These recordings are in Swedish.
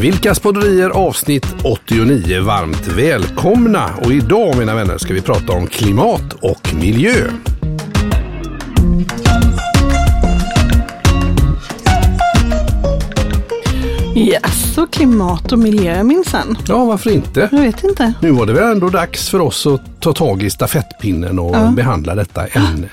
Vilkas podderier avsnitt 89. Varmt välkomna! Och idag mina vänner ska vi prata om klimat och miljö. Yes, och klimat och miljö minsann. Ja, varför inte? Jag vet inte. Nu var det väl ändå dags för oss att ta tag i stafettpinnen och Ja. behandla detta ämne.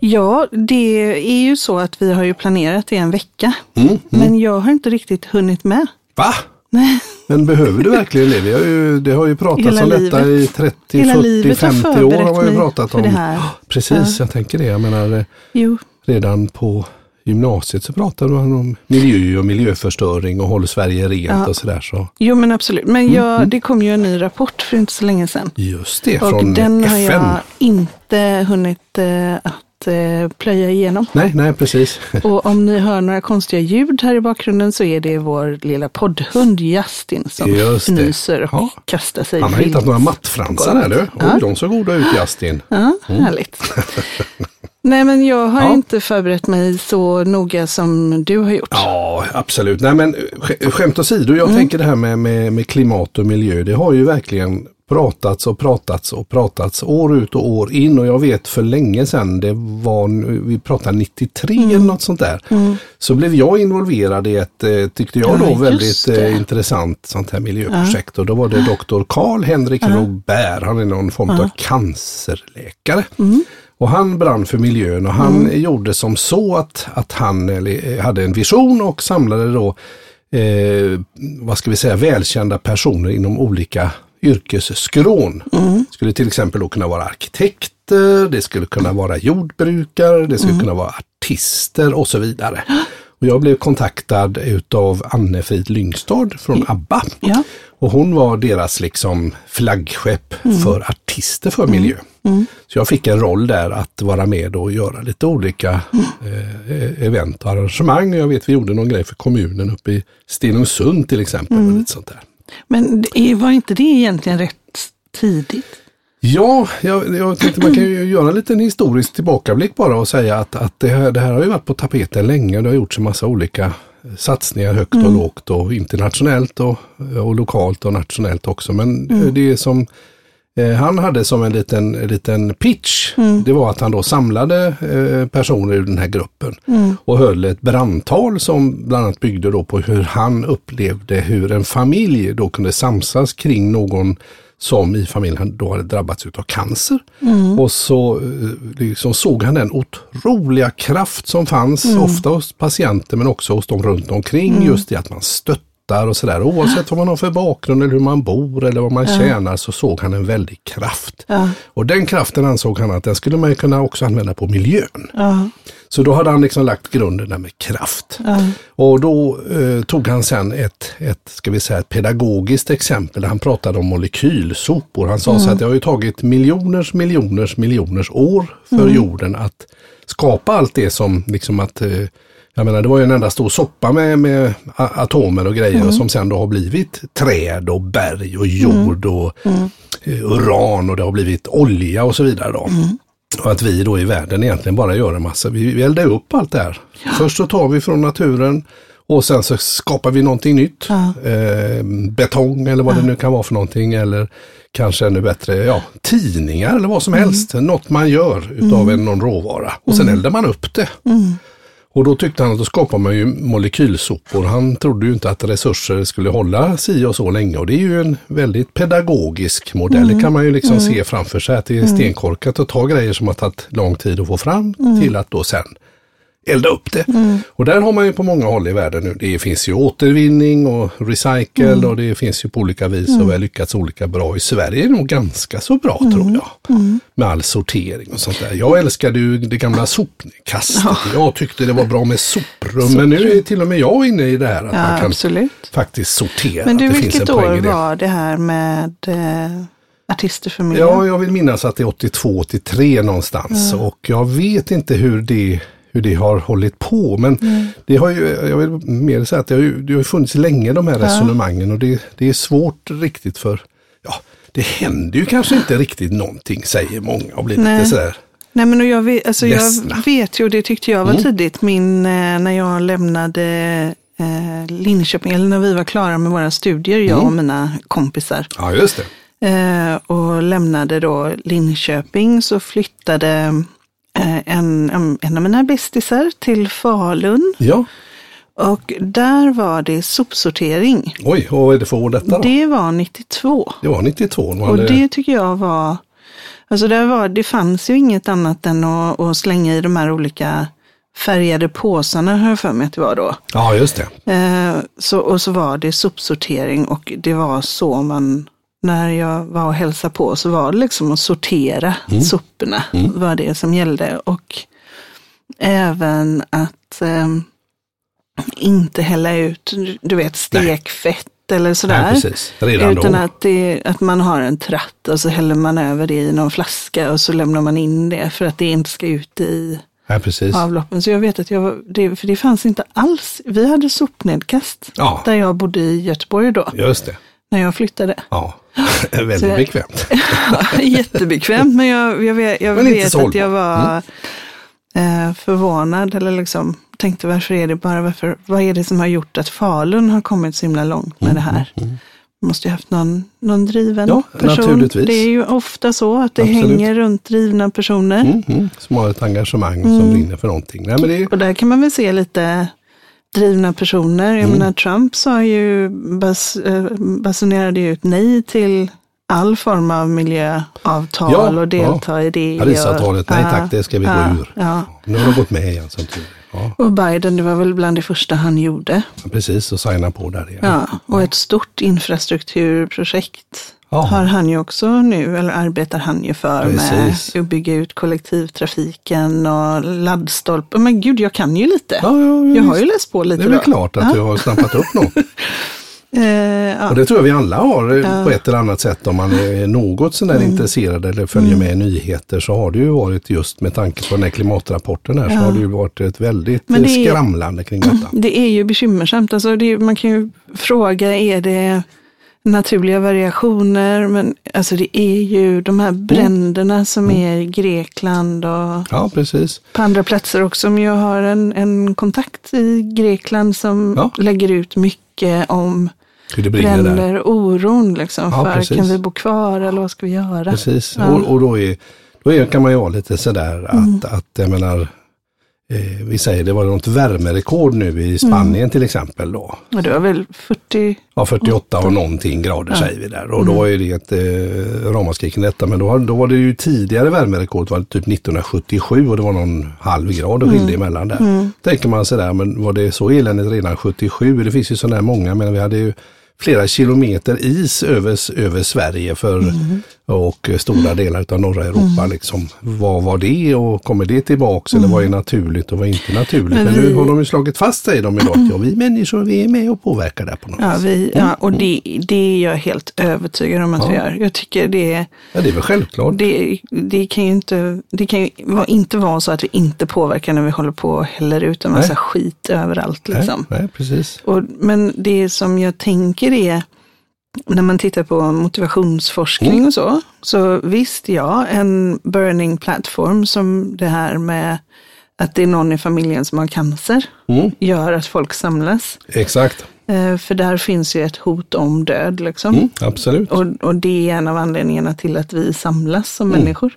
Ja, det är ju så att vi har ju planerat det en vecka. Mm, Men jag har inte riktigt hunnit med. Va? Nej. Men behöver du verkligen det? Vi har ju, det har ju pratats om detta i livet. 30, Hela 40, livet har 50 år har man ju pratat om. Ja, Precis, Ja. jag tänker det. Jag menar, eh, Jo, redan på gymnasiet så pratade man om miljö och miljöförstöring och håll Sverige rent Ja. och sådär. Så. jo men absolut. Men Mm, jag, det kom ju en ny rapport för inte så länge sedan. Just det, Och från den har FN. jag inte hunnit eh, att eh, plöja igenom. Nej, nej, precis. Och om ni hör några konstiga ljud här i bakgrunden så är det vår lilla poddhund Justin som Just det. och Ja. kastar sig Han har hittat några mattfransar här du. Oj, Ja. de såg goda ut Justin. Ja, härligt. Nej, men jag har Ja. inte förberett mig så noga som du har gjort. Ja, absolut. Nej, men sk- skämt åsido, jag tänker det här med, med, med klimat och miljö, det har ju verkligen pratats och pratats och pratats år ut och år in. Och jag vet för länge sedan, det var, vi pratade 93 eller något sånt där, så blev jag involverad i ett, eh, tyckte jag Ja, då, just väldigt det. eh, intressant sånt här miljöprojekt. Och då var det Dr. Karl-Henrik Robert, han är någon form av cancerläkare. Och han brann för miljön. Och han gjorde som så att, att han eller, eh, hade en vision och samlade då, eh, vad ska vi säga, välkända personer inom olika yrkesskrån. Skulle till exempel då kunna vara arkitekter, det skulle kunna vara jordbrukare, det skulle kunna vara artister och så vidare. Och jag blev kontaktad utav Anne-Frid Lyngstad från ABBA. Ja. Och hon var deras liksom flaggskepp för artister för miljö. Så jag fick en roll där att vara med och göra lite olika eh, event och arrangemang. Jag vet vi gjorde någon grej för kommunen uppe i Stenungsund till exempel. Och lite sånt där. Men var inte det egentligen rätt tidigt? Ja, jag, jag tänkte man kan ju göra en liten historisk tillbakablick bara och säga att, att det, här, det här har ju varit på tapeten länge. Det har gjorts en massa olika satsningar högt och lågt och internationellt och, och lokalt och nationellt också. Men eh, det som han hade som en liten, en liten pitch, det var att han då samlade eh, personer ur den här gruppen och höll ett brandtal som bland annat byggde då på hur han upplevde hur en familj då kunde samsas kring någon som i familjen då hade drabbats av cancer. Och så eh, liksom såg han den otroliga kraft som fanns, ofta hos patienter men också hos dem runt omkring, just i att man stöttar och sådär. Oavsett vad man har för bakgrund eller hur man bor eller vad man tjänar så såg han en väldig kraft. Ja. Och den kraften ansåg han att den skulle man kunna också använda på miljön. Ja. Så då hade han liksom lagt grunden där med kraft. Ja. Och då eh, tog han sen ett, ett, ska vi säga, ett pedagogiskt exempel. där Han pratade om molekylsopor. Han sa så att det har ju tagit miljoners, miljoners, miljoners år för jorden att skapa allt det som liksom att eh, jag menar det var ju en enda stor soppa med, med atomer och grejer som sen då har blivit träd och berg och jord och eh, uran och det har blivit olja och så vidare. Då. Och att vi då i världen egentligen bara gör en massa, vi, vi eldar upp allt det här. Först så tar vi från naturen och sen så skapar vi någonting nytt. Eh, betong eller vad det nu kan vara för någonting eller kanske ännu bättre, ja, tidningar eller vad som helst. Något man gör utav en, någon råvara och sen eldar man upp det. Och då tyckte han att då skapar man ju molekylsopor. Han trodde ju inte att resurser skulle hålla si och så länge. Och det är ju en väldigt pedagogisk modell. Det kan man ju liksom se framför sig att det är stenkorkat att ta grejer som har tagit lång tid att få fram till att då sen elda upp det. Och där har man ju på många håll i världen nu, det finns ju återvinning och recycle och det finns ju på olika vis och vi har lyckats olika bra. I Sverige är det nog ganska så bra tror jag. Med all sortering och sånt där. Jag älskade ju det gamla sopkastet. Jag tyckte det var bra med soprum men nu är till och med jag inne i det här att Ja, man kan absolut. faktiskt sortera. Men du, vilket år var det här med eh, Artister för miljö? Ja, jag vill minnas att det är 82-83 någonstans och jag vet inte hur det hur det har hållit på. Men det har ju, jag vill mer säga att det har ju, det har funnits länge de här resonemangen och det, det är svårt riktigt för, ja, det händer ju kanske inte riktigt någonting säger många och blir Nej. lite sådär. Nej, men jag, vet, alltså jag Ledsna. vet ju, det tyckte jag var tidigt, min, eh, när jag lämnade eh, Linköping, eller när vi var klara med våra studier, jag Mm. och mina kompisar. Ja, just det. Eh, och lämnade då Linköping så flyttade en, en, en av mina bästisar till Falun. Ja, Och där var det sopsortering. oj, och vad är det för år detta då? Det, Det var 92. var 92. Och hade... det tycker jag var, alltså det, var, det fanns ju inget annat än att, att slänga i de här olika färgade påsarna, har jag för mig att det var då. Ja, just det. Eh, så, och så var det sopsortering och det var så man, när jag var och hälsade på så var det liksom att sortera soporna, var det som gällde. Och även att eh, inte hälla ut, du vet, stekfett eller sådär. Nej, Utan då. att, det, att man har en tratt och så häller man över det i någon flaska och så lämnar man in det för att det inte ska ut i Nej, precis. avloppen. Så jag vet att jag det, för det fanns inte alls. Vi hade sopnedkast Ja. där jag bodde i Göteborg då, Just det. När jag flyttade. Ja, väldigt Så- bekvämt. Jättebekvämt, men jag, jag vet, jag Men vet att jag var eh, förvånad eller liksom tänkte varför är det bara, varför, vad är det som har gjort att Falun har kommit så himla långt med det här? Måste ju haft någon, någon driven Ja, person. naturligtvis. Det är ju ofta så att det Absolut. hänger runt drivna personer. Mm, mm. Som har ett engagemang Mm. som brinner för någonting. Nej, men det, Och där kan man väl se lite drivna personer. Jag Mm. menar Trump sa ju, bas, eh, basunerade ju ut nej till all form av miljöavtal Ja, och delta i det. Parisavtalet, nej ja, tack, det ska vi ja, gå ur. Ja. Nu har de gått med igen som tur. Ja, Och Biden, det var väl bland det första han gjorde. precis, och signa på där igen. Ja, och ett stort infrastrukturprojekt Har han ju också nu, eller arbetar han ju för Precis. med att bygga ut kollektivtrafiken och laddstolpar. Men gud, jag kan ju lite. Ja, ja, jag har ju läst på lite Det är väl då. klart att ja. du har snappat upp något. Eh, ja. Och det tror jag vi alla har eh, på ett eller annat sätt om man är något sådär Mm. intresserad eller följer med i nyheter så har det ju varit just med tanke på den här klimatrapporten här så har det ju varit ett väldigt Men eh, är- skramlande kring detta. Det är ju bekymmersamt. Alltså det, man kan ju fråga, är det naturliga variationer? Men alltså det är ju de här bränderna som är i Grekland och Ja, precis. på andra platser också. Men jag har en, en kontakt i Grekland som Ja. lägger ut mycket om Hur det brinner där. oron liksom. Ja, för precis. kan vi bo kvar eller vad ska vi göra? Precis, och, och då, är, då är, kan man ju vara lite sådär Mm. att, att jag menar, eh, vi säger det var något värmerekord nu i Spanien Mm. till exempel då. Och det var väl 40, Ja, 48 och någonting grader säger vi där. Och Mm. då är det ett eh, ramaskri kring detta. Men då, då var det ju tidigare värmerekord, var typ 1977 och det var någon halv grad och skilde emellan där. Tänker man sig där, men var det så eländigt redan 77? Det finns ju sådana här många, men vi hade ju flera kilometer is över, över Sverige för, och stora delar av norra Europa. Liksom. Vad var det och kommer det tillbaks eller vad är naturligt och vad är inte naturligt? Men Men, nu vi- har de ju slagit fast säger de idag att ja, vi människor vi är med och påverkar det på något ja, vi, ja, och det, det är jag helt övertygad om att vi Ja. gör. Jag tycker det är Ja, det är väl självklart. Det, det kan ju inte, det kan ju inte vara så att vi inte påverkar när vi håller på och häller ut en massa Nej. skit överallt. Liksom. Nej, nej, precis. Och, men det som jag tänker är, när man tittar på motivationsforskning Mm. och så, så visst ja, en burning platform som det här med att det är någon i familjen som har cancer, Mm. gör att folk samlas. Exakt. Eh, För där finns ju ett hot om död liksom. Mm, absolut. Och, och det är en av anledningarna till att vi samlas som Mm. människor.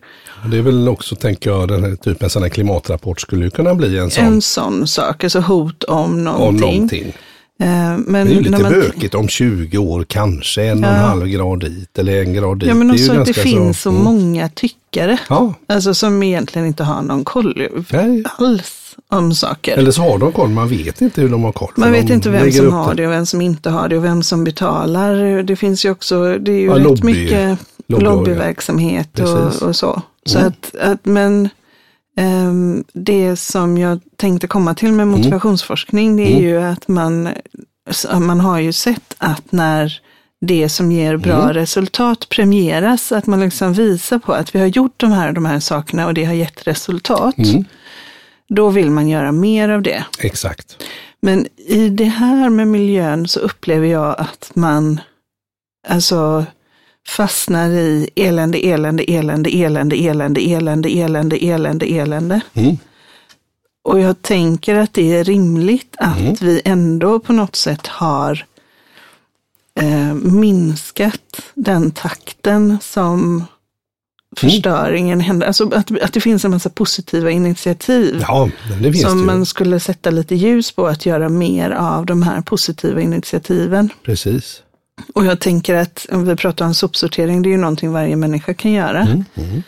Det är väl också, tänker jag, den här typen av sån här klimatrapport skulle ju kunna bli en sån En sån sak, alltså hot om om någonting. Eh, Men Det är ju lite man- bökigt om 20 år kanske, en och en Ja. halv grad dit eller en grad dit. Ja, men det är ju också att det finns så, mm. många tyckare. Ja, Alltså som egentligen inte har någon koll nej. alls om saker. Eller så har de koll, man vet inte hur de har koll. man vet inte vem som har det och vem som inte har det och vem som betalar. Det finns ju också, det är ju Ja, rätt lobby- mycket lobby- lobbyverksamhet och, och så. Så Mm. att, att, men det som jag tänkte komma till med motivationsforskning, det är Mm. ju att man, man har ju sett att när det som ger bra Mm. resultat premieras, att man liksom visar på att vi har gjort de här de här sakerna och det har gett resultat, Mm, då vill man göra mer av det. exakt. Men i det här med miljön så upplever jag att man alltså fastnar i elände, elände, elände, elände, elände, elände, elände, elände, elände. Mm. och jag tänker att det är rimligt att Mm. vi ändå på något sätt har eh, minskat den takten som förstöringen händer. Alltså att, att det finns en massa positiva initiativ. Ja, det som det man skulle sätta lite ljus på att göra mer av de här positiva initiativen. Precis. Och jag tänker att om vi pratar om sopsortering, det är ju någonting varje människa kan göra. Mm, mm.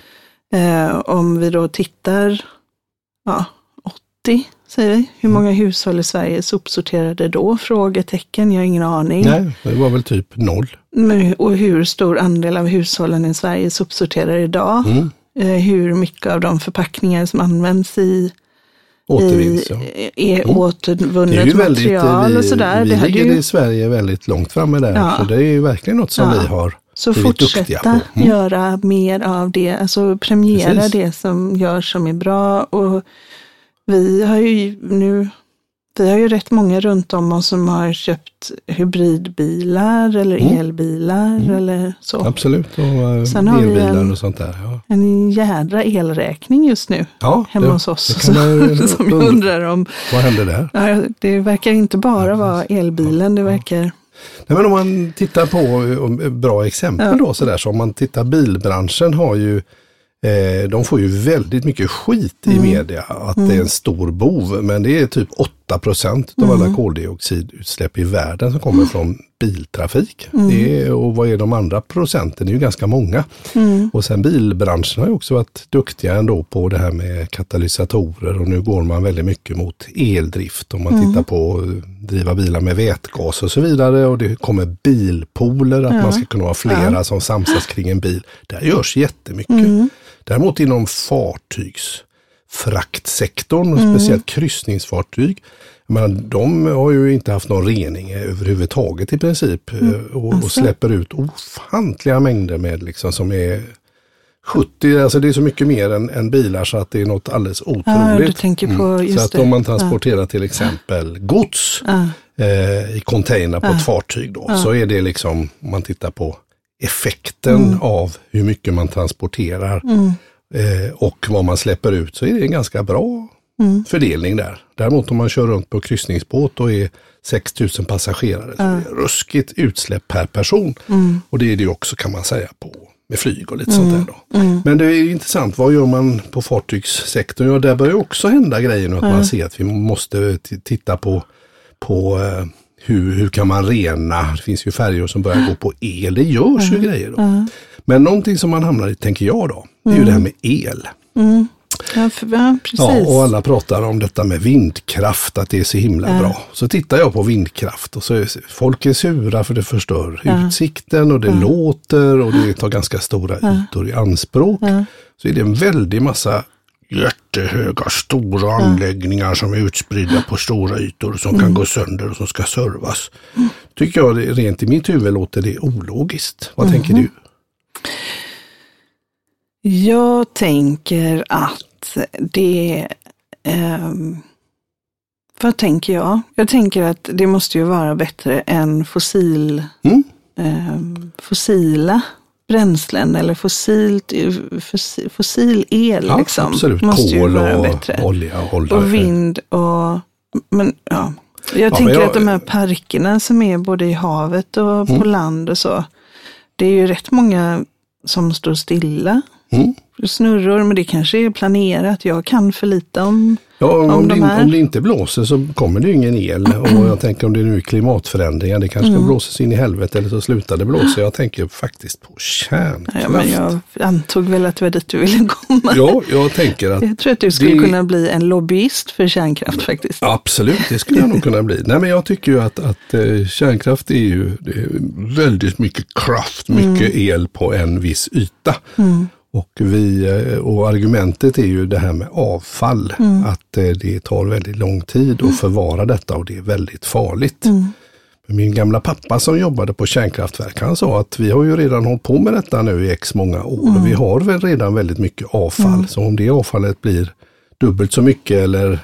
Eh, om vi då tittar, ja, 80 säger vi. Hur många hushåll i Sverige sopsorterade då? Frågetecken, jag har ingen aning. Nej, det var väl typ noll. Men, och hur stor andel av hushållen i Sverige sopsorterar idag? Mm. Eh, hur mycket av de förpackningar som används i, Återvinns. Ja. är Det är återvunnet ju väldigt, material vi, och sådär. vi Det ligger ju, i Sverige väldigt långt framme där. Ja. Så det är ju verkligen något som Ja. vi har så fortsätta. Mm. göra mer av det, alltså premiera Precis. det som görs som är bra. Och vi har ju nu, vi har ju rätt många runt om oss som har köpt hybridbilar eller Mm. elbilar eller så. Absolut, och eh, Sen har vi elbilar en- och sånt där. Ja, En jädra elräkning just nu ja hemma det, hos oss. kan man som jag undra. undrar om, Vad händer där? ja, det verkar inte bara vara elbilen, det verkar, Nej, men om man tittar på bra exempel Ja. då sådär, så om man tittar bilbranschen har ju eh, de får ju väldigt mycket skit Mm. i media att det är en stor bov, men det är typ 8 procent av Mm. alla koldioxidutsläpp i världen som kommer från biltrafik. Mm. Är, och vad är de andra procenten? Det är ju ganska många. Mm. Och sen bilbranschen har ju också varit duktiga ändå på det här med katalysatorer och nu går man väldigt mycket mot eldrift om man Mm. tittar på att driva bilar med vätgas och så vidare och det kommer bilpooler, att Ja. man ska kunna ha flera som samsas kring en bil. Där görs jättemycket. Mm. Däremot inom fartygsfraktsektorn och Mm. speciellt kryssningsfartyg, men de har ju inte haft någon rening överhuvudtaget i princip eh, och, och Alltså? släpper ut ofantliga mängder med liksom som är 70, alltså det är så mycket mer än, än bilar så att det är något alldeles ja, otroligt. tänker på just så att det. om man transporterar till exempel gods Ja. eh, i container på Ja. ett fartyg då, Ja. så är det liksom, om man tittar på effekten Mm. av hur mycket man transporterar Mm. Eh, och vad man släpper ut, så är det en ganska bra Mm. fördelning där. Däremot om man kör runt på kryssningsbåt och är 6000 passagerare, så är det ruskigt utsläpp per person. Mm. Och det är det också kan man säga på med flyg och lite sånt där då. Mm. Men det är intressant, vad gör man på fartygssektorn? Ja, där börjar också hända grejer nu, att man ser att vi måste titta på, på eh, hur, hur kan man rena? Det finns ju färjor som börjar gå på el, det görs ju grejer då. Men någonting som man hamnar i, tänker jag då, det är ju det här med el. Mm. Ja, för, ja. Ja, och alla pratar om detta med vindkraft, att det är så himla bra. Så tittar jag på vindkraft och så är folk är sura för det förstör utsikten och det låter och det tar ganska stora ytor i anspråk. Så är det en väldig massa jättehöga, stora anläggningar som är utspridda på stora ytor som kan gå sönder och som ska servas. Tycker jag, rent i mitt huvud låter det ologiskt. Vad tänker du? Jag tänker att det... ehm, vad tänker jag? Jag tänker att det måste ju vara bättre än fossil, Mm? ehm, fossila bränslen eller fossilt, fossil, fossil el. Ja, liksom. absolut. Måste Kol och bättre. olja och hålla. Och vind och... Men ja, jag Ja, tänker jag- att de här parkerna som är både i havet och på Mm. land och så. Det är ju rätt många som står stilla. Mm. Snurror, men det kanske är planerat. Jag kan för lite om... Ja, om, Om det, de om det inte blåser så kommer det ingen el. Och jag tänker om det nu är klimatförändringar, det kanske Mm. blåsa in i helvete eller så slutar det blåsa. Jag tänker faktiskt på kärnkraft. Ja, men jag antog väl att det var dit du ville komma. Ja, jag tänker att Jag tror att du skulle Det- kunna bli en lobbyist för kärnkraft faktiskt. Absolut, det skulle jag nog kunna bli. Nej, men jag tycker ju att, att eh, kärnkraft är ju är väldigt mycket kraft, mycket el på en viss yta. Och, vi, eh, och argumentet är ju det här med avfall, att eh, det tar väldigt lång tid att förvara detta och det är väldigt farligt. Min gamla pappa som jobbade på kärnkraftverk, han sa att vi har ju redan hållit på med detta nu i x många år. och Vi har väl redan väldigt mycket avfall, så om det avfallet blir dubbelt så mycket eller,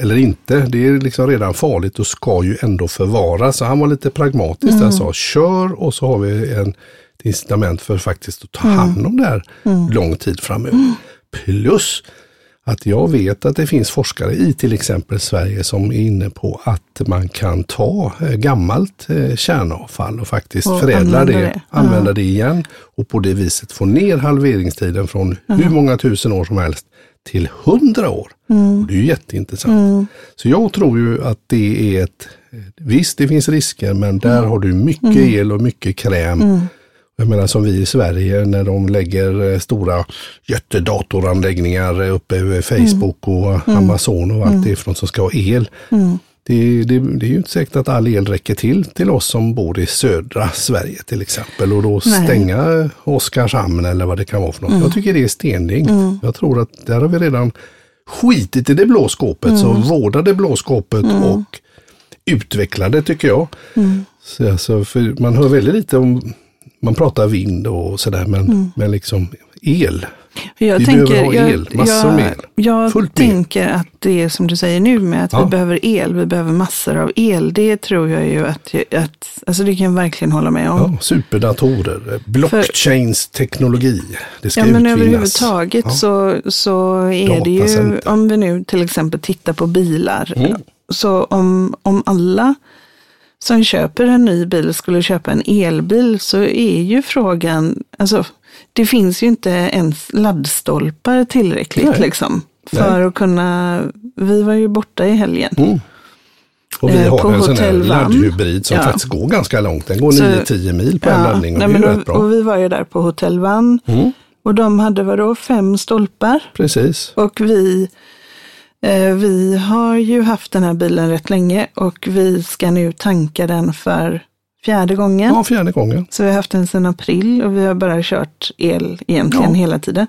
eller inte, det är liksom redan farligt och ska ju ändå förvaras. Så han var lite pragmatisk där, sa kör och så har vi en incitament för faktiskt att ta hand om det här lång tid framöver. Plus att jag vet att det finns forskare i till exempel Sverige som är inne på att man kan ta eh, gammalt eh, kärnavfall och faktiskt Och förädla det, det. använda det igen och på det viset få ner halveringstiden från hur många tusen år som helst till hundra år. Och det är ju jätteintressant. Så jag tror ju att det är ett, visst det finns risker men där har du mycket el och mycket kräm. Jag menar som vi i Sverige när de lägger eh, stora jättedatoranläggningar uppe över Facebook och Amazon och allt det ifrån som ska ha el. Det, det, det är ju inte säkert att all el räcker till till oss som bor i södra Sverige till exempel. Och då Nej. stänga Oskarshamn eller vad det kan vara för något. Jag tycker det är stenning. Jag tror att där har vi redan skitit i det blå skåpet. Så vårda det blå skåpet och utveckla det tycker jag. Så, alltså, för man hör väldigt lite om, man pratar vind och sådär men, men liksom el. Jag Vi tänker, behöver ha jag, el, massor jag, med el. Jag Fullt med el. tänker att det är som du säger nu med att Ja. vi behöver el, vi behöver massor av el. Det tror jag ju att, att alltså det kan jag verkligen hålla med om. Ja, superdatorer, blockchains teknologi. Det ska Ja, men utvinnas. överhuvudtaget Ja. så, så är det ju, Datacenter. om vi nu till exempel tittar på bilar, Mm. så om, om alla som köper en ny bil skulle köpa en elbil så är ju frågan, alltså det finns ju inte ens laddstolpar tillräckligt Nej. liksom. För Nej. att kunna, vi var ju borta i helgen. Mm. Och vi Eh, har på en sån här laddhybrid som Ja. faktiskt går ganska långt. Den går Så- 9-10 mil på en laddning och nej, men och, och vi var ju där på Hotell Vann Mm. och de hade vadå, fem stolpar. Precis. Och vi, vi har ju haft den här bilen rätt länge och vi ska nu tanka den för fjärde gången. Ja, fjärde gången. Så vi har haft den sedan april och vi har bara kört el egentligen Ja. hela tiden.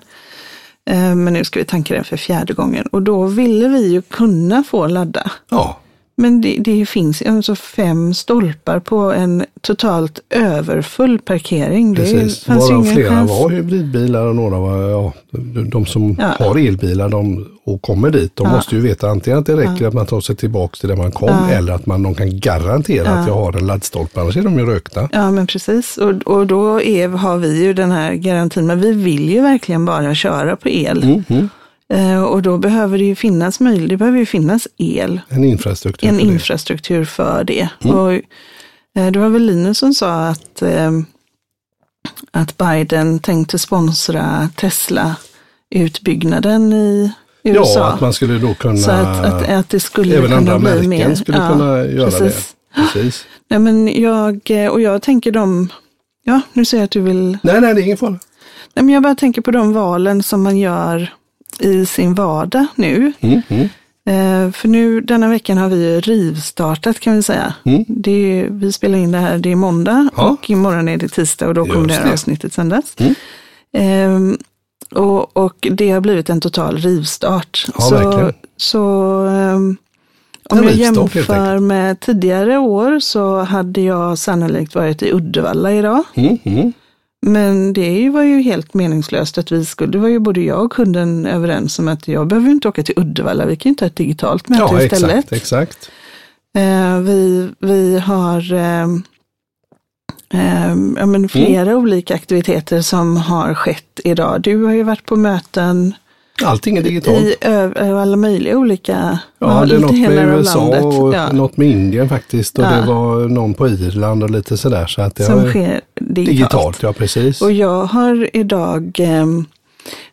Eh, men nu ska vi tanka den för fjärde gången och då ville vi ju kunna få ladda. Ja, Men det, det finns alltså fem stolpar på en totalt överfull parkering. Precis. Varav flera chans. var hybridbilar och några var, ja, de, de som Ja. har elbilar de, och kommer dit, de Ja. måste ju veta antingen att det räcker att man tar sig tillbaka till där man kom eller att man de kan garantera att jag har en laddstolpe, annars är de ju rökta. Ja, men precis. Och, och då är, har vi ju den här garantin, men vi vill ju verkligen bara köra på el. Mm, mm. Eh, och då behöver det ju finnas möjlighet, det behöver ju finnas el, En infrastruktur en för det. infrastruktur för det. Och, eh, det var väl Linus som sa att, eh, att Biden tänkte sponsra Tesla-utbyggnaden i USA. Ja, att man skulle då kunna, Så att, att, att det skulle även kunna andra bli märken mer. skulle Ja, kunna göra precis. det. Precis. Nej, men jag, och jag tänker de, ja nu ser jag att du vill Nej, nej, det är ingen fara. Nej, men jag bara tänker på de valen som man gör i sin vardag nu. Mm, mm. Eh, för nu denna veckan har vi rivstartat kan vi säga. Mm. Är, vi spelar in det här, det är måndag Ja. och imorgon är det tisdag och då kommer det här det. avsnittet sändas. Ehm, och, och det har blivit en total rivstart. Ja, så verkligen. så ehm, om jag jämför med tidigare år så hade jag sannolikt varit i Uddevalla idag. Mm, mm. Men det var ju helt meningslöst att vi skulle, det var ju både jag och kunden överens om att jag behöver inte åka till Uddevalla, vi kan ju ta ett digitalt möte Ja, istället. exakt, exakt. Eh, vi, vi har eh, eh, ja, men flera Mm. olika aktiviteter som har skett idag. Du har ju varit på möten Allting är digitalt. i alla möjliga olika, Ja, det är något med USA landet. och ja, något med Indien faktiskt. Och Ja. det var någon på Irland och lite sådär. Så att det som sker digitalt. digitalt. Ja, precis. Och jag har idag eh,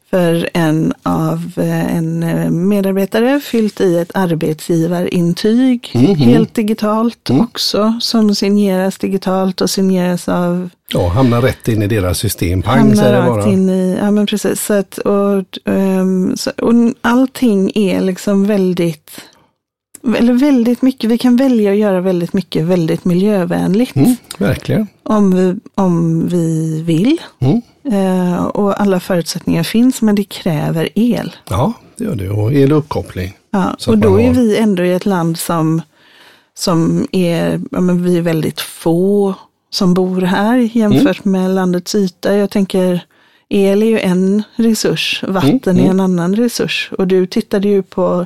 för en av eh, en eh, medarbetare fyllt i ett arbetsgivarintyg Mhm. helt digitalt Mm. också som signeras digitalt och signeras av Ja, hamnar rätt in i deras system. Pang hamnar det bara. in i, ja men precis. Så att, och, ehm, så, och allting är liksom väldigt, eller väldigt mycket, vi kan välja att göra väldigt mycket väldigt miljövänligt Mm, verkligen. om, vi, om vi vill. Mm. Eh, och alla förutsättningar finns, men det kräver el. Ja, det gör det. Och el och uppkoppling. Ja, och då man är har- vi ändå i ett land som, som är, ja, men vi är väldigt få som bor här jämfört Mm. med landets yta. Jag tänker, el är ju en resurs, vatten Mm, är en annan resurs. Och du tittade ju på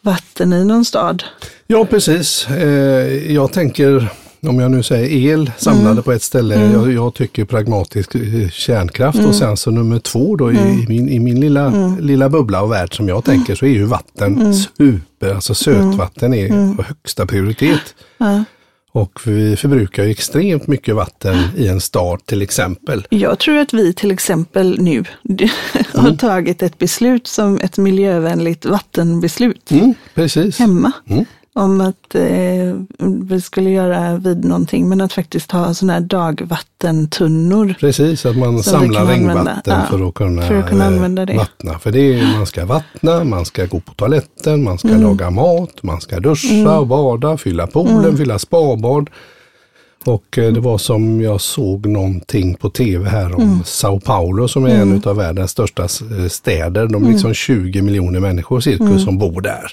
vatten i någon stad. Ja, precis. Eh, jag tänker om jag nu säger el samlade på ett ställe. Jag, jag tycker pragmatisk eh, kärnkraft och sen så nummer två då i, min, i min lilla, lilla bubbla och värld som jag tänker så är ju vatten super, alltså sötvatten är högsta prioritet. Ja. Och vi förbrukar ju extremt mycket vatten i en stad till exempel. Jag tror att vi till exempel nu har tagit ett beslut som ett miljövänligt vattenbeslut Mm, precis. hemma. Mm. Om att eh, vi skulle göra vid någonting, men att faktiskt ha sådana här dagvattentunnor. Precis, att man samlar regnvatten ja, för att kunna, för att kunna eh, använda det. vattna. För det är, man ska vattna, man ska gå på toaletten, man ska Mm. laga mat, man ska duscha och bada, fylla poolen, Mm. fylla spabad. Och eh, det var som jag såg någonting på tv här om Mm. Sao Paulo som är en av världens största eh, städer. De är Mm. liksom 20 miljoner människor cirkus som bor där.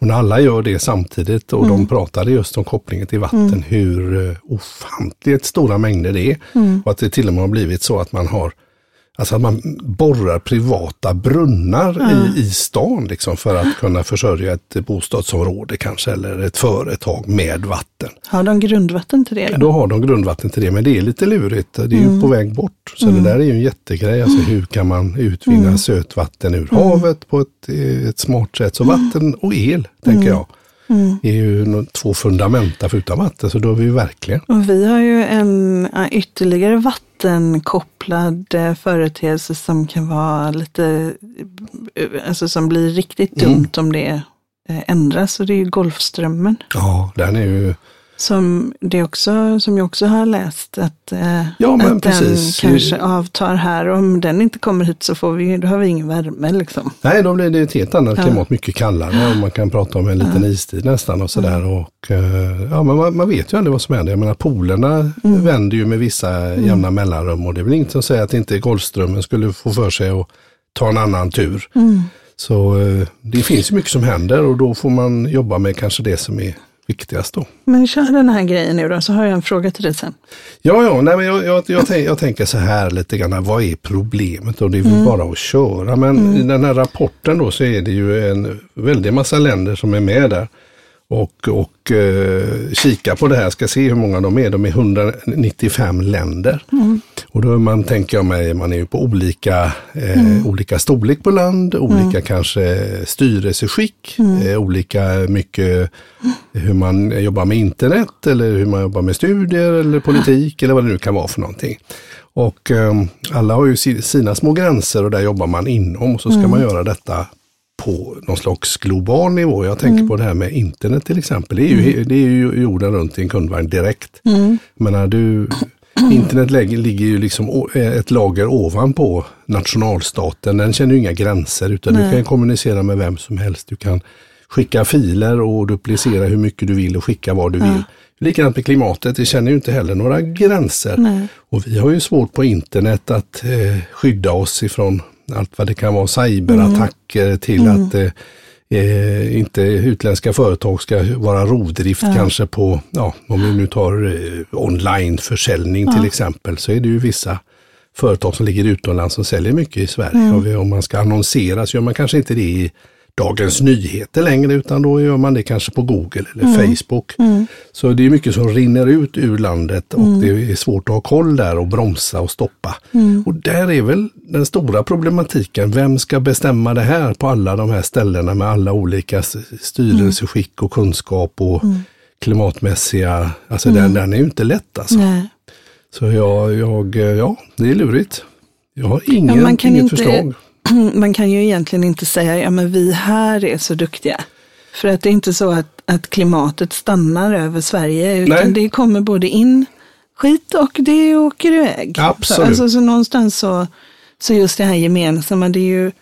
Och när alla gör det samtidigt och Mm. de pratade just om kopplingen till vatten, hur eh, ofantligt stora mängder det är. Mm. Och att det till och med har blivit så att man har Alltså att man borrar privata brunnar i, i stan liksom för att kunna försörja ett bostadsområde kanske eller ett företag med vatten. Har de grundvatten till det? Då? Då har de grundvatten till det, men det är lite lurigt. Det är ju Mm. på väg bort. Så det där är ju en jättegrej. Alltså hur kan man utvinna Mm. sötvatten ur havet på ett, ett smart sätt? Så Mm. vatten och el, tänker jag, är ju två fundamenta. För utan vatten så dör vi ju verkligen. Och vi har ju en ytterligare vattenkopplad eh, företeelse som kan vara lite, eh, alltså som blir riktigt Mm. dumt om det eh, ändras. Och det är ju Golfströmmen. Ja, den är ju Som, det också, som jag också har läst att, eh, Ja, att precis. den kanske avtar här. Om den inte kommer hit så får vi, då har vi ingen värme liksom. Nej, då blir det ett helt annat Ja. klimat, mycket kallare och man kan prata om en liten istid nästan och sådär. Och, eh, ja, men man, man vet ju aldrig vad som händer. Jag menar polerna Mm. vänder ju med vissa jämna mellanrum och det är väl inget som säger att inte Golfströmmen skulle få för sig att ta en annan tur. Mm. Så eh, det finns mycket som händer och då får man jobba med kanske det som är viktigast då. Men kör den här grejen nu då, så har jag en fråga till dig sen. Ja, ja, nej, men jag, jag, jag, tänk, jag tänker så här lite grann, vad är problemet? Och det är Mm. väl bara att köra. Men i den här rapporten då så är det ju en väldig massa länder som är med där. Och, och eh, kika på det här, ska se hur många de är. De är 195 länder. Mm. Och då man, tänker jag mig, man är ju på olika, eh, Mm. olika storlek på land, olika kanske styrelseskick, Mm. eh, olika mycket hur man jobbar med internet eller hur man jobbar med studier eller politik eller vad det nu kan vara för någonting. Och eh, alla har ju si- sina små gränser och där jobbar man inom och så ska man göra detta på någon slags global nivå. Jag tänker på det här med internet till exempel. Det är ju, det är ju jorden runt i en kundvagn direkt. Mm. Men när du, internet ligger ju liksom å- ett lager ovanpå nationalstaten. Den känner ju inga gränser utan du Nej. kan kommunicera med vem som helst. Du kan skicka filer och duplicera hur mycket du vill och skicka vad du vill. Likadant med klimatet, det känner ju inte heller några gränser. Nej. Och vi har ju svårt på internet att eh, skydda oss ifrån allt vad det kan vara, cyberattacker till att eh, eh, inte utländska företag ska vara rovdrift kanske på, ja, om vi nu tar eh, onlineförsäljning till exempel, så är det ju vissa företag som ligger utomlands som säljer mycket i Sverige. Och vi- om man ska annonsera så gör man kanske inte det i Dagens Nyheter längre utan då gör man det kanske på Google eller Facebook. Så det är mycket som rinner ut ur landet och det är svårt att ha koll där och bromsa och stoppa. Och där är väl den stora problematiken. Vem ska bestämma det här på alla de här ställena med alla olika styrelseskick och kunskap och klimatmässiga, alltså den, den är ju inte lätt alltså. Nej. Så jag, jag, ja, det är lurigt. Jag har ingen, Ja, inget inte- förslag. Man kan ju egentligen inte säga, ja men vi här är så duktiga. För att det är inte så att, att klimatet stannar över Sverige, utan Nej. det kommer både in skit och det åker iväg. Absolut. Så, alltså, så någonstans så, så just det här gemensamma, det är ju,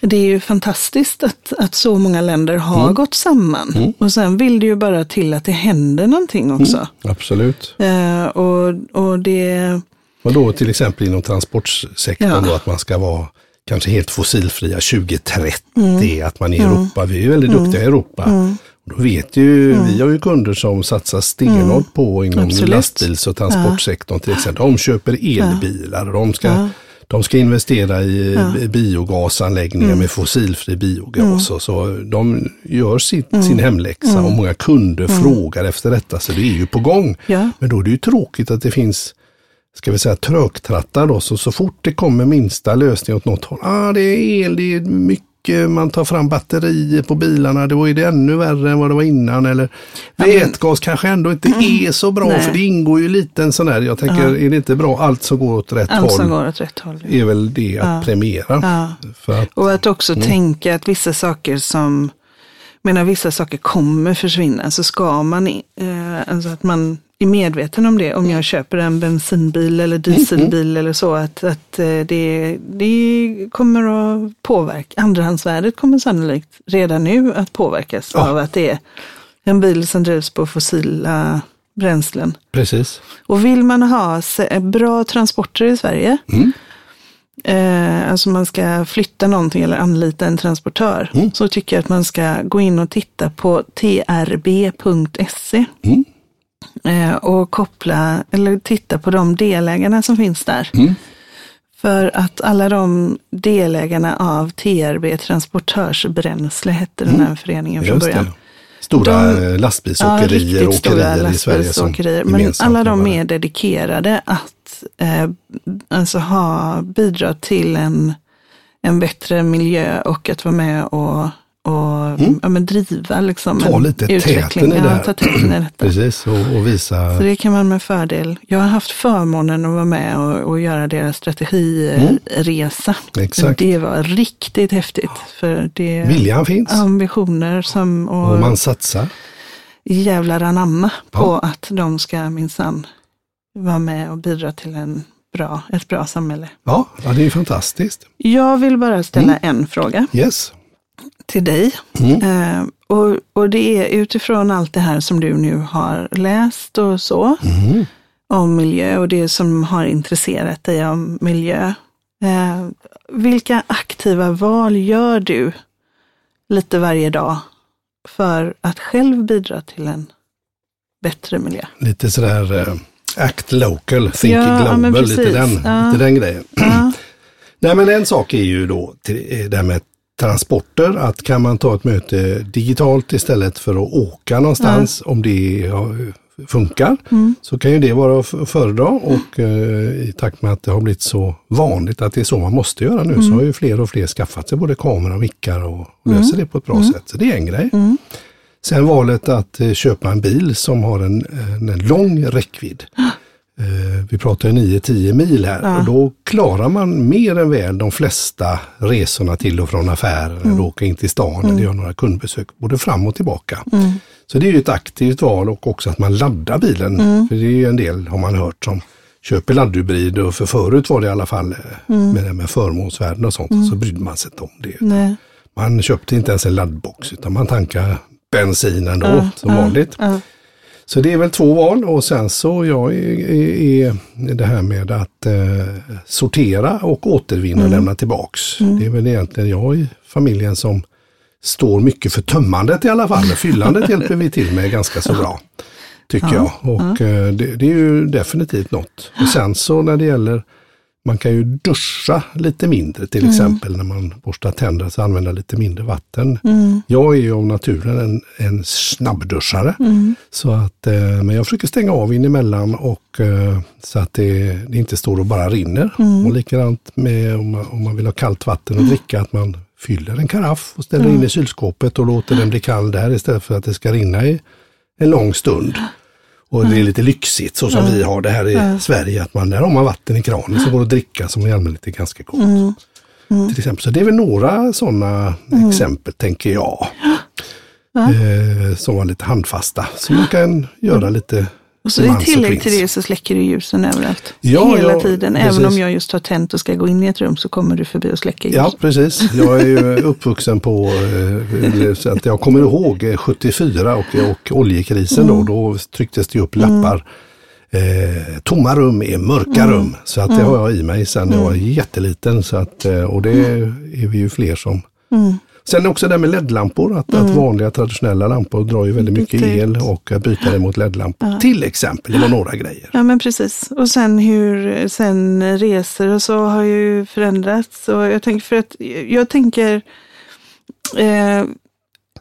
det är ju fantastiskt att, att så många länder har Mm. gått samman. Och sen vill det ju bara till att det händer någonting också. Absolut. Eh, och, och det, Och då till exempel inom transportsektorn Ja. då att man ska vara kanske helt fossilfria 2030, att man i Europa, vi är ju väldigt duktiga i Europa. Och då vet ju, vi har ju kunder som satsar stenhårt på inom Absolut. lastbils och transportsektorn till exempel. De köper elbilar och de ska. De ska investera i ja. biogasanläggningar mm. med fossilfri biogas. Mm. Så de gör sitt, mm. sin hemläxa och mm. många kunder mm. frågar efter detta. Så det är ju på gång. Ja. Men då är det ju tråkigt att det finns ska vi säga trögtrattar då, så, så fort det kommer minsta lösning åt något håll, ah, det är el, det är mycket man tar fram batterier på bilarna, då är det ännu värre än vad det var innan. Eller vätgas kanske ändå inte mm. är så bra, Nej. för det ingår ju lite en sån här, jag tänker, ja. är det inte bra, allt som går åt rätt allt håll. Som går åt rätt håll är väl det att premiera. Ja. Att, och att också mm. tänka att vissa saker som menar vissa saker kommer försvinna så ska man, eh, alltså att man är medveten om det. Om jag köper en bensinbil eller dieselbil mm. eller så, att, att eh, det, det kommer att påverka. Andrahandsvärdet kommer sannolikt redan nu att påverkas ja. av att det är en bil som drivs på fossila bränslen. Precis. Och vill man ha bra transporter i Sverige, mm. eh, alltså man ska flytta någonting eller anlita en transportör, mm. så tycker jag att man ska gå in och titta på trb.se. Mm. Eh, och koppla eller titta på de delägarna som finns där. Mm. För att alla de delägarna av TRB Transportörsbränsle hette den här mm. föreningen från början. Det. Stora de, lastbilsåkerier ja, åkerier i Sverige som Men alla de är dedikerade att eh, alltså ha, bidra till en, en bättre miljö och att vara med och och mm. ja, men driva liksom ta lite täten i det här. Ja, täten i detta. Precis, och, och, visa. Så det kan man med fördel. Jag har haft förmånen att vara med och, och göra deras strategiresa. Mm. Exakt. Det var riktigt häftigt. För det Viljan finns. Ambitioner som... Och, och man satsar. Jävlar anamma på ja. att de ska minsann vara med och bidra till en bra, ett bra samhälle. Ja, ja det är fantastiskt. Jag vill bara ställa mm. en fråga. Yes till dig. Mm. Eh, och, och det är utifrån allt det här som du nu har läst och så, mm. om miljö och det som har intresserat dig om miljö. Eh, vilka aktiva val gör du lite varje dag för att själv bidra till en bättre miljö? Lite sådär uh, act local, think ja, global, lite den, ja. lite den grejen. Ja. Nej men en sak är ju då till, det här med transporter, att kan man ta ett möte digitalt istället för att åka någonstans mm. om det funkar mm. så kan ju det vara att föredra och eh, i takt med att det har blivit så vanligt att det är så man måste göra nu mm. så har ju fler och fler skaffat sig både kamera och mickar och, och löser mm. det på ett bra mm. sätt. Så det är en grej. Mm. Sen valet att eh, köpa en bil som har en, en lång räckvidd. Eh, vi pratar 9-10 mil här ja. och då klarar man mer än väl de flesta resorna till och från affären mm. eller åka in till stan mm. eller göra några kundbesök både fram och tillbaka. Mm. Så det är ju ett aktivt val och också att man laddar bilen. Mm. För det är ju en del, har man hört, som köper laddhybrid och för förut var det i alla fall eh, mm. med, med förmånsvärden och sånt, mm. så brydde man sig inte om det. Nej. Man köpte inte ens en laddbox utan man tankade bensin ändå som vanligt. Så det är väl två val och sen så jag är, är, är det här med att eh, sortera och återvinna och mm. lämna tillbaks. Mm. Det är väl egentligen jag i familjen som står mycket för tömmandet i alla fall. Fyllandet hjälper vi till med ganska så bra. Tycker ja, jag. Och ja. eh, det, det, är ju definitivt något. Och sen så när det gäller man kan ju duscha lite mindre till mm. exempel när man borstar tänderna så använda lite mindre vatten. Mm. Jag är ju av naturen en, en snabbduschare. Mm. Så att, eh, men jag försöker stänga av in emellan och, eh, så att det, det, inte står och bara rinner. Mm. Och likadant med om man, om man vill ha kallt vatten att dricka, att man fyller en karaff och ställer in i kylskåpet och låter den bli kall där istället för att det ska rinna i en lång stund. Och det är lite lyxigt så som vi har det här i Sverige, att man, där har man vatten i kranen som går att dricka som i allmänhet är ganska gott. Mm. Mm. Till exempel. Så det är väl några sådana mm. exempel tänker jag. Eh, som var lite handfasta. Så man kan göra lite och så i tillägg till det så släcker du ljusen överallt. Ja, Hela ja, tiden. Precis. Även om jag just har tänt och ska gå in i ett rum så kommer du förbi och släcker ljusen. Ja, precis. Jag är ju uppvuxen på, eh, så att jag kommer ihåg 74 och, och oljekrisen mm. då. Då trycktes det upp lappar. Eh, tomma rum är mörka mm. rum. Så att det har jag i mig sedan jag var jätteliten. Så att, eh, och det är vi ju fler som Mm. Sen också det här med LED-lampor, att, att vanliga traditionella lampor drar ju väldigt mycket ut. el och att byta det mot LED-lampor. Till exempel, det var några grejer. Ja men precis. Och sen hur sen resor och så har ju förändrats. Och jag tänker för att jag tänker eh,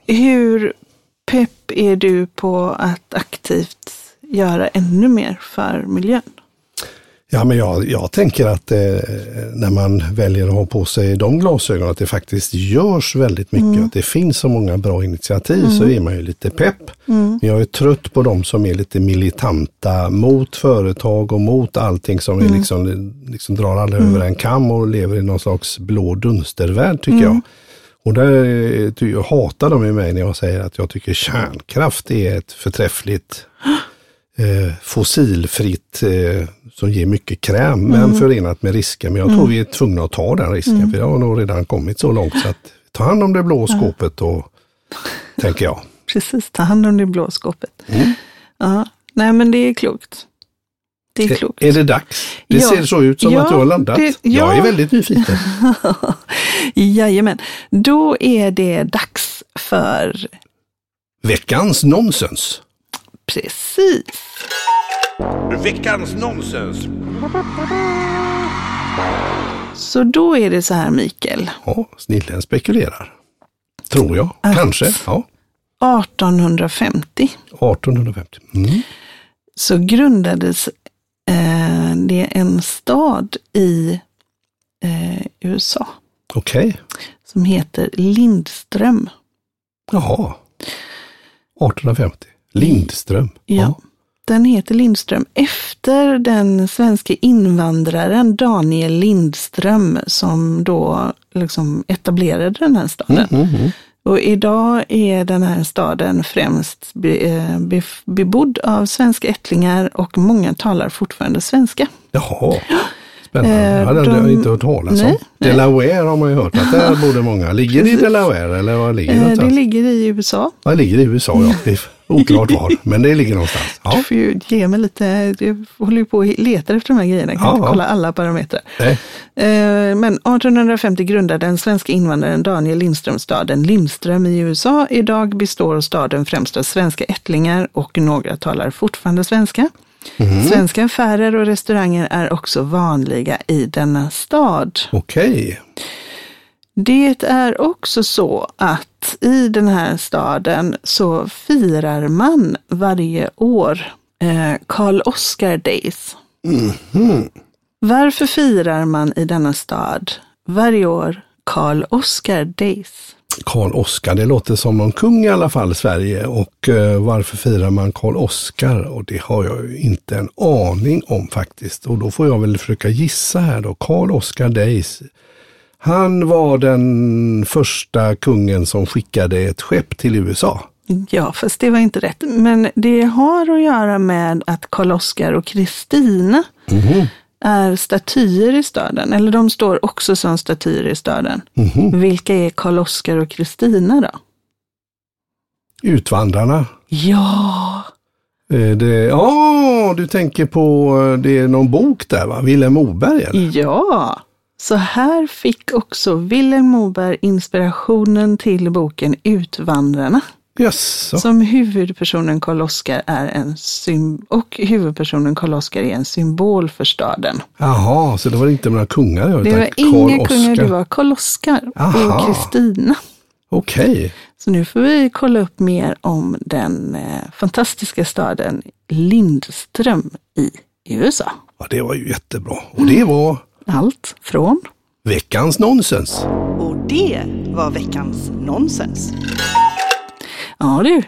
hur pepp är du på att aktivt göra ännu mer för miljön? Ja, men jag, jag tänker att eh, när man väljer att ha på sig de glasögonen, att det faktiskt görs väldigt mycket, att det finns så många bra initiativ, så är man ju lite pepp. Men jag är trött på de som är lite militanta mot företag och mot allting som är liksom, liksom drar alla över en kam och lever i någon slags blå dunstervärld tycker jag. Och där eh, hatar de i mig när jag säger att jag tycker kärnkraft är ett förträffligt eh, fossilfritt eh, som ger mycket kräm men förenat med risker. Men jag tror vi är tvungna att ta den risken för det har nog redan kommit så långt så att ta hand om det blå skåpet och tänker jag. Precis, ta hand om det blå skåpet. Mm. Ja, nej men det är klokt. Det är klokt. Är det dags? Det Ja. ser så ut som Ja, att du har landat. det- Jag är ja. väldigt nyfiken. Jajamän, då är det dags för Veckans nonsens. Precis. Veckans nonsens. Så då är det så här Mikael, Ja, snillen spekulerar. Tror jag. Att- Kanske. Ja. 1850 1850. Mm. så grundades eh, det en stad i eh, USA Okej. som heter Lindström. Jaha. 1850. Lindström. Ja. Den heter Lindström efter den svenska invandraren Daniel Lindström som då liksom etablerade den här staden. Mm, mm. Och idag är den här staden främst be, eh, bebodd av svenska ättlingar och många talar fortfarande svenska. Jaha. Spännande. Eh, Jag hade de- inte hört talas om. Delaware har man ju hört att där borde många. Ligger det i Delaware eller var ligger det Eh, det ligger i USA. Ja, det ligger i USA ja. Det är oklart var, men det ligger någonstans. Du Ja. får ju ge mig lite, jag håller ju på och letar efter de här grejerna, jag kan Ja, inte kolla alla parametrar. Nej. Eh, Men 1850 grundade den svenska invandraren Daniel Lindström staden Lindström i USA. Idag består staden främst av svenska ättlingar och några talar fortfarande svenska. Svenska affärer och restauranger är också vanliga i denna stad. Okej. Det är också så att i den här staden så firar man varje år eh, Karl Oskar Days. Varför firar man i denna stad varje år Karl Oskar Days? Karl Oskar, det låter som någon kung i alla fall, Sverige. Och eh, varför firar man Karl Oskar? Och det har jag ju inte en aning om faktiskt. Och då får jag väl försöka gissa här då. Karl Oskar Days. Han var den första kungen som skickade ett skepp till USA. Ja, fast det var inte rätt. Men det har att göra med att Karl Oskar och Kristina är statyer i staden. Eller de står också som statyer i staden. Vilka är Karl Oskar och Kristina då? Utvandrarna. Ja, Eh, Det, ja, du tänker på, eh, det är någon bok där va? Vilhelm Moberg eller? ja. Så här fick också Vilhelm Moberg inspirationen till boken Utvandrarna. Jaså? Som huvudpersonen Karl Oskar är en sym- och huvudpersonen Karl Oskar är en symbol för staden. Jaha, så det var inte några kungar? Det var inga kungar, det var Karl Oskar och Kristina. Okej. Så nu får vi kolla upp mer om den eh, fantastiska staden Lindström i USA. Ja, det var ju jättebra. Och det var Allt från veckans nonsens. Och det var veckans nonsens. Ja du,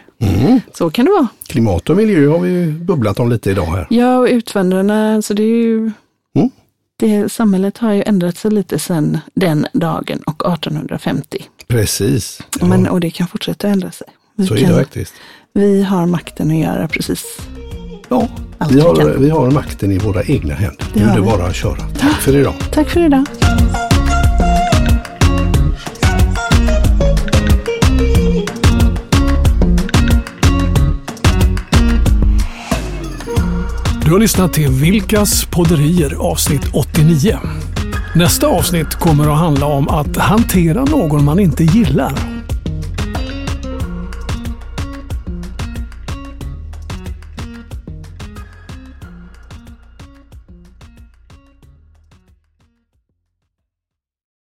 så kan det vara. Klimat och miljö har vi bubblat om lite idag här. Ja, och utvandrarna, så det är ju... Mm. Det, samhället har ju ändrat sig lite sedan den dagen och 1850. Precis. Ja, Men, och det kan fortsätta ändra sig. Vi, så är kan, det faktiskt. vi har makten att göra precis. Ja, Allt vi vi har, kan. vi har makten i våra egna händer. Det Nu är det vi. bara att köra. Tack för idag. Tack för idag. Du har lyssnat till Vilkas podderier avsnitt 89. Nästa avsnitt kommer att handla om att hantera någon man inte gillar